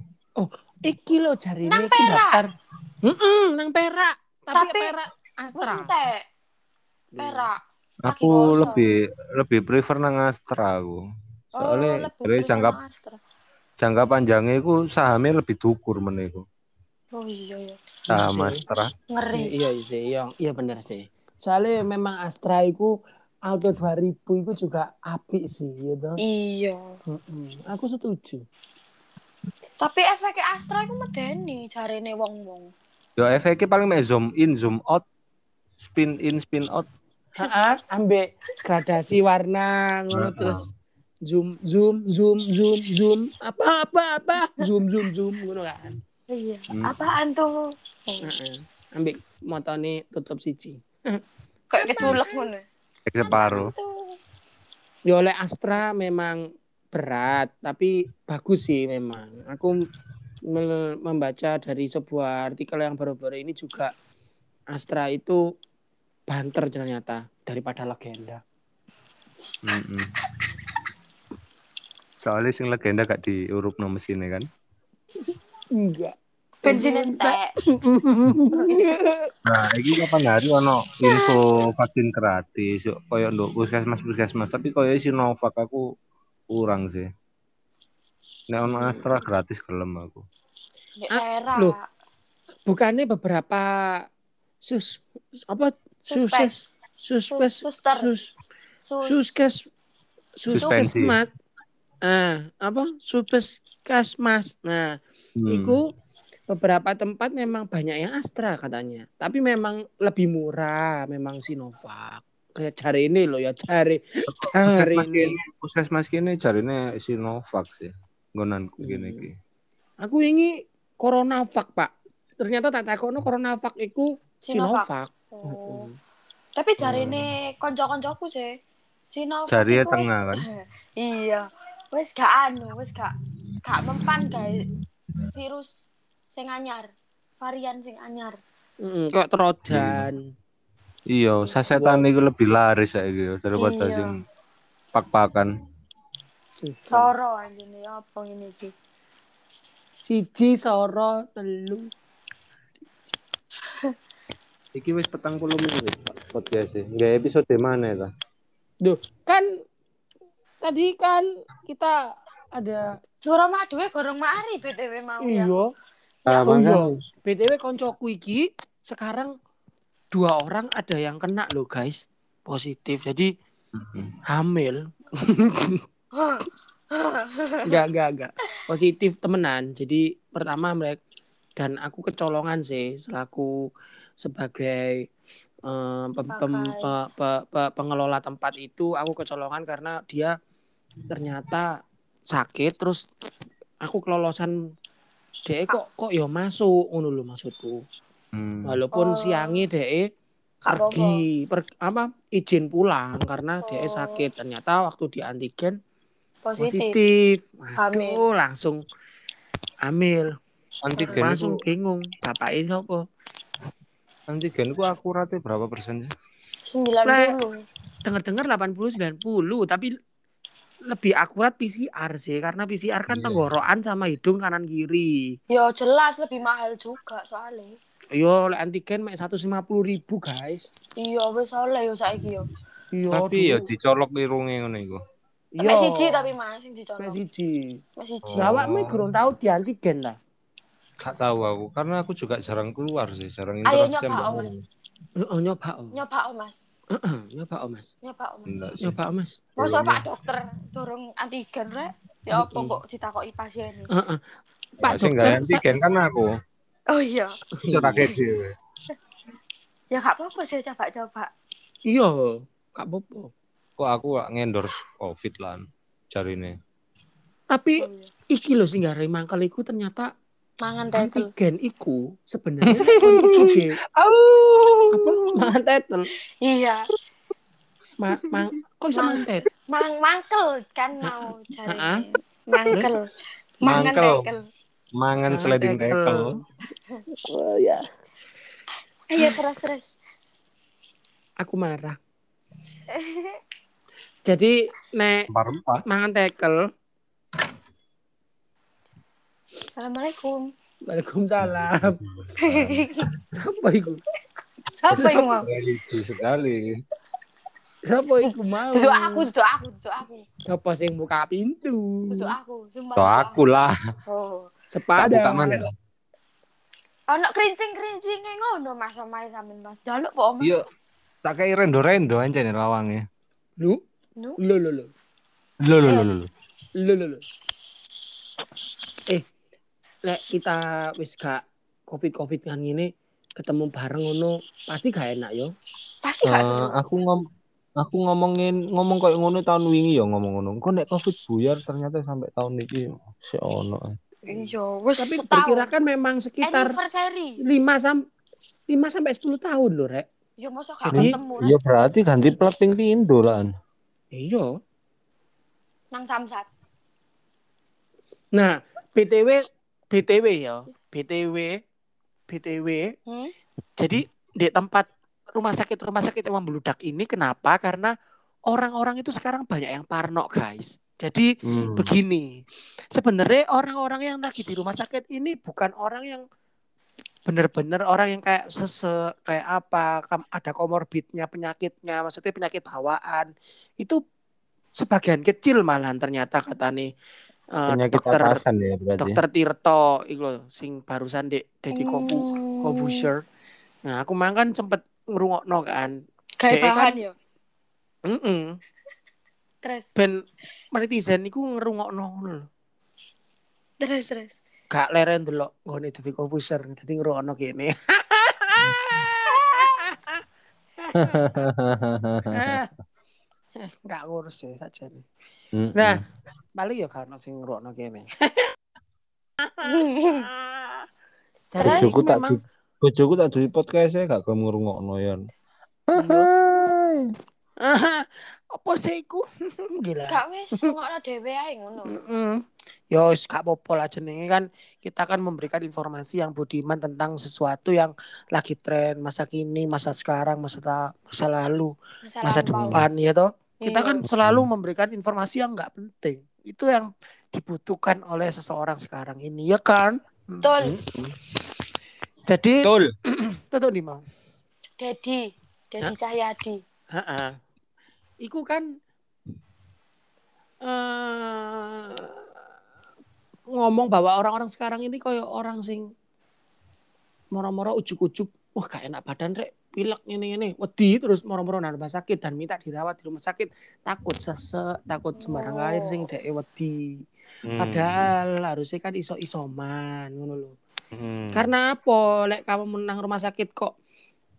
Iki lo cari Nang iki Perak. daftar. Heeh, nang Perak. Tapi, Tapi- Perak Astra. entek. Perak. Kaki Aku lebih lebih prefer nang Astra aku. Soalnya oh, lebih dari jangka Astra. Jangka panjangnya itu sahamnya lebih dukur meniku. Oh iya iya. Saham Iya. Astra. Ngeri. Iya sih, iya, iya bener sih. Soalnya memang Astra itu Auto 2000 itu juga apik sih, gitu. Iya. Mm-mm, Aku setuju. Tapi efeknya Astra itu medeni jarine wong-wong. Yo efeknya paling mek zoom in, zoom out, spin in, spin out. Heeh, ambek gradasi warna ngono terus zoom zoom zoom zoom zoom apa apa apa zoom zoom zoom ngono kan. Iya. Hmm. Apaan tuh? Heeh. Ambek motone tutup siji. Kayak keculek ngono. Separuh. Ya oleh Astra memang berat, tapi bagus sih memang. Aku me- membaca dari sebuah artikel yang baru-baru ini juga Astra itu banter ternyata daripada legenda. Mm-mm. Soalnya sing legenda gak diurup no mesinnya kan. Enggak. Bensin entek. Nah, ini kapan hari ono info vaksin gratis, yuk koyo nduk puskesmas puskesmas, tapi koyo Sinovac aku kurang sih. Nek ono Astra gratis gelem aku. Di Ah, Perak. loh. Bukannya beberapa sus apa Suspek. suses suspes Sus- suster. sus Sus. suskes Suspensi. suskesmat ah apa suskesmas nah Hmm. Iku beberapa tempat memang banyak yang Astra katanya. Tapi memang lebih murah memang Sinovac. Kayak cari ini loh ya cari cari Puskesmas ini. kene, puskesmas kene jarine Sinovac sih. Nggonanku kene Hmm. iki. Aku ini Coronavac pak. Ternyata tak takono Coronavac iku Sinovac. Sinovac. Oh. Mm-mm. Tapi jarine konco-koncoku sih. Sinovac wis- tengah, kan? iya. Wis gak anu, wis gak gak mempan guys. Virus sing anyar. Varian sing anyar. Mm, Kok Trojan. Iya, sasetan iku lebih laris saiki daripada Iya. sing pak-pakan. Soro anjene apa ngene iki. Siji soro telu. Iki wis petang puluh menit podcast e. Nggak episode mana ta? Duh, kan tadi kan kita ada Suara mak dhewe gorong mari BTW mau ya. iya. Ah, Oh iya. BTW koncoku iki sekarang dua orang ada yang kena loh guys. Positif. Jadi hamil. Enggak enggak enggak. Positif temenan. Jadi pertama mereka dan aku kecolongan sih selaku sebagai eh, pem- pem- pe- pe- pe- pengelola tempat itu aku kecolongan karena dia ternyata sakit terus aku kelolosan dia kok kok ya masuk ngono lho maksudku Hmm. walaupun Oh. siangi DE pergi per, apa izin pulang karena DE Oh. sakit ternyata waktu di antigen Positif. positif Hamil. Waduh, langsung hamil Antigen langsung itu bingung bapak ini apa antigen ku akuratnya berapa persen sih? 90. dengar-dengar 80 90 tapi lebih akurat PCR sih karena PCR kan Iya. tenggorokan sama hidung kanan kiri Ya jelas lebih mahal juga soalnya. yo lek antigen mek 150 ribu guys Iya wis oleh yo saiki yo. Iya, Tapi ya dulu. dicolok irunge ngono iku. Iya. Mek siji tapi Mas sing Mek dicolok. siji. Mek siji. Oh. Awakmu kurang tahu di antigen lah. Gak tahu aku karena aku juga jarang keluar sih, jarang Ayo interaksi nyoba, sama orang. Mas. Oh, nyoba om. Nyoba oh Mas. nyoba om mas. Nyoba oh Mas. Enggak sih. Nyoba om mas. Masa Pak ya. dokter durung antigen rek? Ya apa kok ditakoki pasien? Heeh. Pak Pak sing gak antigen kan aku. Oh iya. Kayak dhewe. Ya gak apa-apa sih coba-coba. Iya, gak apa-apa. kok aku gak ngendorse covid lah jarine Tapi Oh, iya. iki lho sing garai mangkel iku ternyata Mangan tekel. antigen iku sebenarnya untuk sebagai apa? Mangan tetel Iya, ma, mang, kok bisa mangan tetel mang mangkel kan mau cari. Mangkel. Mangan Mangkel. tekel. mangan Mangan sliding tackle oh ya Ayo terus terus. aku marah. Jadi nek mangan tekel Assalamualaikum. Waalaikumsalam apa iku Apa yang mau? religi sekali Siapa iku mau Duduk aku, duduk aku, duduk aku. Siapa sing buka pintu Duduk aku, sumpah. Tuh duduk aku lah Oh. tak sepada buka mana lah Ono kerincing-kerincing ngono Mas omahe sampean Mas. Jaluk po Om. Iya, tak kayak rendo-rendo aja nih lawangnya. lu lu lu lu Lo lo lo lo. lu lu lu eh lek kita wis gak covid covid kan gini ketemu bareng ngono pasti gak enak yo Pasti gak seru. aku ngom aku ngomongin ngomong kayak ngono tahun wingi ya ngomong ngono. Kok nek Covid buyar ternyata sampai tahun ini si ono. Iya, wis tapi perkirakan memang sekitar anniversary. 5 sam 5 sampai 10 tahun loh rek Ya masa gak Jadi, ketemu Iya berarti ganti plat ping pindo lah. iya nang Samsat. nah btw btw ya. Btw btw Hmm? jadi di tempat rumah sakit rumah sakit yang membludak ini kenapa? Karena orang-orang itu sekarang banyak yang parno guys. Jadi Hmm. begini. Sebenarnya orang-orang yang lagi di rumah sakit ini bukan orang yang benar-benar orang yang kayak sese kayak apa ada komorbidnya penyakitnya maksudnya penyakit bawaan. Itu sebagian kecil malahan ternyata kata nih eh, Penyakit dokter atasan ya berarti. dokter Tirto iku lho, sing barusan dek Dedi Kobu Hmm. Kobusher nah aku mang kan sempet ngerungokno kan Kayak Dek kan- bahan ya. Heeh. Terus, ben netizen iku ngerungokno ngono lho terus, terus. gak leren delok nggone dadi kompuser dadi ngrungokno kene. Enggak ngurus ya saja nih. Nah, paling ya karena sing ngrungokno kene. Jadi bojoku tak memang bojoku tak duwe podcast e gak gelem ngrungokno ya. apa sih iku? Gila. Gak wis ngono dhewe ae ngono. Mm-mm. Ya wis gak apa-apa lah jenenge kan kita kan memberikan informasi yang budiman tentang sesuatu yang lagi tren masa kini, masa sekarang, masa ta- masa lalu, Masa, masa depan ya toh. Kita Iya. kan selalu memberikan informasi yang nggak penting. Itu yang dibutuhkan oleh seseorang sekarang ini ya kan. Betul, Jadi Betul. tuh nih mau. Dedi, Dedi Cahyadi. Heeh. Iku kan eh ngomong bahwa orang-orang sekarang ini koyo orang sing moro-moro ujuk-ujuk, wah gak enak badan rek, pilek ini ini, wedi terus moro-moro nang rumah sakit dan minta dirawat di rumah sakit, takut sesek, takut sembarang Oh. air sing dhek wedi. Hmm. Padahal harusnya kan iso-isoman ngono lho. Hmm. Karena apa? Lek kamu menang rumah sakit kok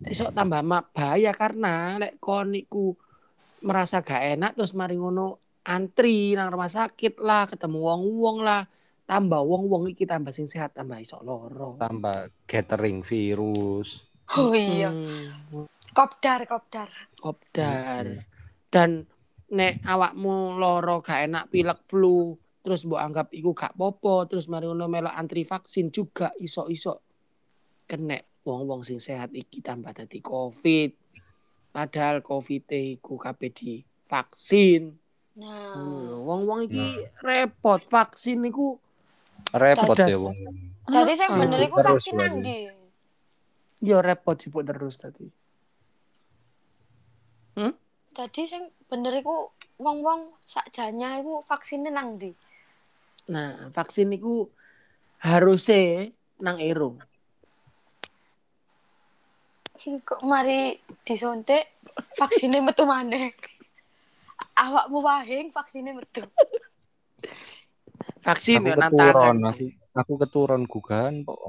iso tambah mak bahaya karena lek kon niku merasa gak enak terus mari ngono antri nang rumah sakit lah, ketemu wong-wong lah, tambah wong-wong iki tambah sing sehat tambah iso loro. tambah gathering virus. Oh iya, Hmm, kopdar, kopdar. kopdar. Dan nek awakmu loro gak enak pilek flu terus mbok anggap iku gak popo terus mari ngono melok antri vaksin juga iso-iso kena wong-wong sing sehat iki tambah dadi covid padahal covid iku kabeh di vaksin Nah, lho. wong-wong iki repot vaksin iku Repot ya wong. jadi saya Ah. bener iku vaksin nang ndi? Yo repot sih terus tadi Jadi sing bener iku wong-wong sakjanya iku vaksinnya nang ndi? nah vaksin iku harusnya nang ero Kok mari disuntik vaksinnya metu maneh. Awakmu wahing vaksinnya metu. vaksin Aku yo nang keturun, tangan aku, aku keturun gugaan kok.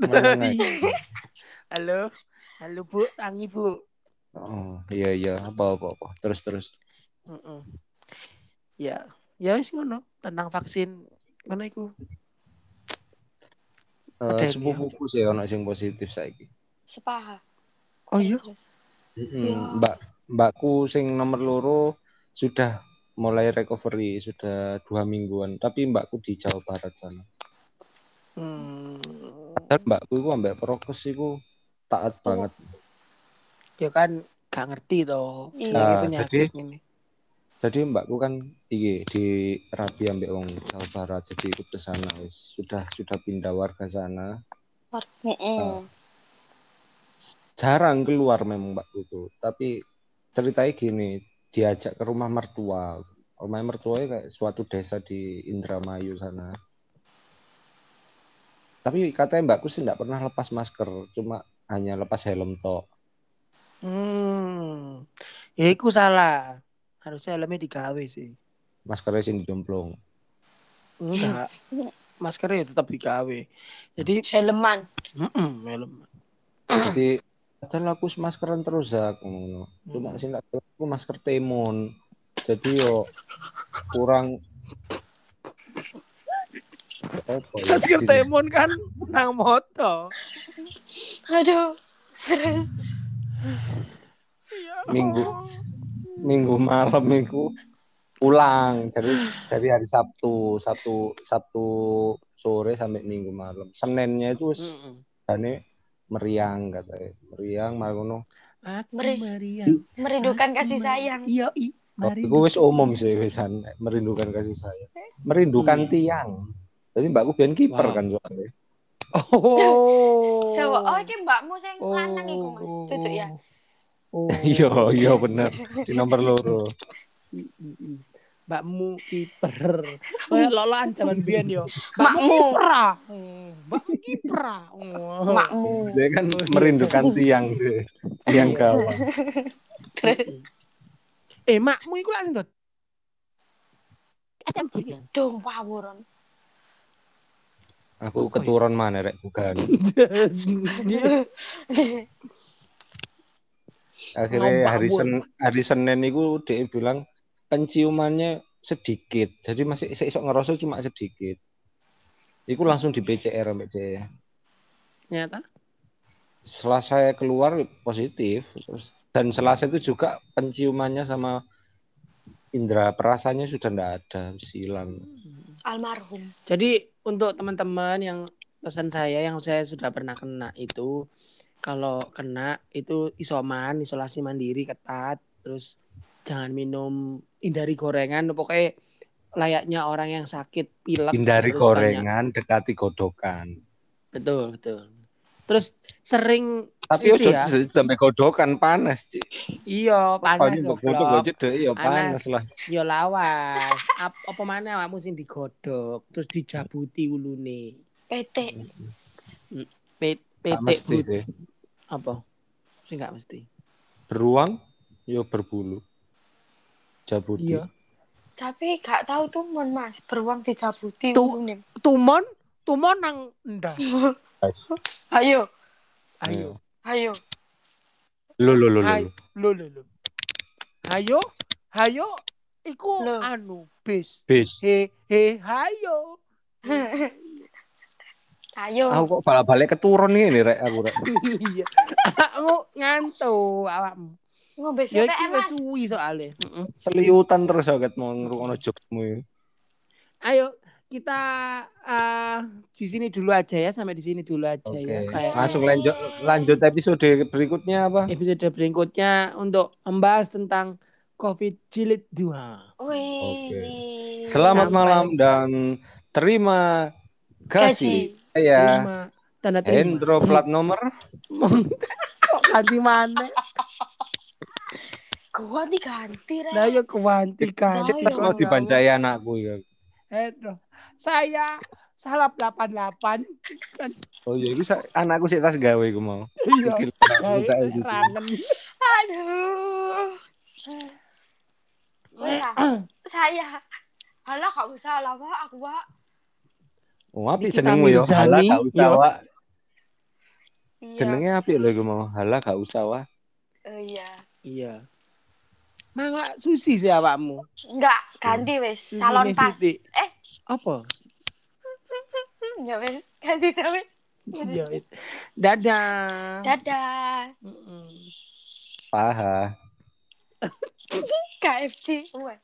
halo halo bu tangi bu Oh, iya iya apa apa apa. Terus terus. Heeh. Ya, ya wis ngono tentang vaksin ngono iku. Eh, yang sepupuku sih ono sing positif saiki. Sepaha. Oh iya. Ya. Mbak mbakku sing nomor loro sudah mulai recovery sudah dua mingguan tapi mbakku di Jawa Barat sana Hmm. dan mbakku itu ambek prokes iku taat banget Ya kan gak ngerti toh. Iya. Jenenge Nah, jadi- ini. jadi mbakku kan iki di rapi ambek wong Jawa Barat jadi ikut ke sana wis sudah sudah pindah warga sana Heeh. jarang keluar memang mbakku itu tapi ceritanya gini diajak ke rumah mertua rumah mertuanya kayak suatu desa di Indramayu sana tapi katanya mbakku sih tidak pernah lepas masker cuma hanya lepas helm tok Hmm. Ya iku salah. Harusnya helmnya digawe sih. maskernya sih dijomplong Enggak. Maskernya ya tetap digawe. Jadi, Helman. mm helm. jadi padahal aku maskeran terus ya ngono cuma sih nggak tahu, aku masker temon jadi yo kurang ya, Masker temon kan nang moto. Aduh. Serius. Minggu. Minggu malam itu pulang dari dari hari Sabtu Sabtu Sabtu sore sampai minggu malam Seninnya itu wis Mm-mm. jane meriang katanya meriang Aku Meri- meriang. Merindukan kasih sayang. Iya, i. Mari. itu wis umum sih wisan merindukan kasih sayang merindukan Iya. tiang jadi mbakku biar kiper Wow. kan soalnya Oh. So, oh iki mbakmu sing lanang iku, Mas. Cucu ya. Oh. iya iya bener si nomor loro. Mbakmu kiper. Kayak lolaan zaman biyen yo. Makmu. kiprah. Hmm, Mbakmu kiprah. Oh. Makmu. dia kan merindukan tiang tiang gawang Eh, makmu iku lak ndot. SMJ kan. Dong pawuran. Aku keturun mana rek? Bukan. Akhirnya hari. Sen hari Senin itu dia bilang penciumannya sedikit. Jadi masih saya ngerasa cuma sedikit. Itu langsung di PCR sampai dia Ternyata. setelah saya keluar positif. Terus dan selasa itu juga penciumannya sama indera perasanya sudah tidak ada silang Almarhum. Jadi untuk teman-teman yang pesan saya yang saya sudah pernah kena itu kalau kena itu isoman, isolasi mandiri ketat, terus jangan minum hindari gorengan, pokoknya layaknya orang yang sakit pilek. hindari terus banyak- gorengan dekati godokan Betul, betul. Terus sering tapi Itu ojo ya. sampai godokan panas Ci. iya panas goblok. godok aja deh ya Panas. panas lah Yo lawas. Ap, apa mana awakmu sing digodhog terus dijabuti ulune. PT. PT sih apa? Sing gak mesti. beruang yo berbulu jabuti Iya. Tapi gak tahu tuh mon Mas, beruang dicabuti Tuh. ulune. Tumon, tumon nang ndas. Ayo, Ayo. ayo. lo lo lo lo Hai. Lho lho lho. Hayo, hayo iku Lho. anu bis. bis He he hayo. Ayo. aku kok balik-balik keturun nih rek aku rek Iya. Aku ngantuk awakmu. Ngombe Ya sate iki wis suwi soalnya. Heeh. seliutan terus aku mau ngrungokno jokmu ini. Ayo kita eh, di sini dulu aja ya sampai di sini dulu aja Oke, ya. Kayak langsung lanjut lanjut episode berikutnya apa? episode berikutnya untuk membahas tentang COVID jilid 2. Wih. Oke. Selamat Sampai- malam dan terima kasih. Ya, Terima tanda terima. Hendro plat nomor. Kok ganti mana? Gua diganti Rek. Lah ya kuantikan. Ayo. Kita mau dibancai anakku ya. Hendro. Saya salah 88. Kan Oh iya, itu sa- anakku sih tas gawe aku mau. iya. Aduh. Wes ah. saya. Halah gak usah lah, Pak. Aku, Pak. Oh, api jenengmu yo. Mirzani, Halah gak usah. Wak. Iya. Jenenge api lho aku mau. Halah gak usah, Wak. Oh, iya. Iya. Malah susi sih awakmu. Enggak, ganti wis. Susune Salon pas. Eh, Apa? ya wis. Ganti wis. Ya, wis. Dadah. Dadah. Mm-mm. Paha. KFC. Wah.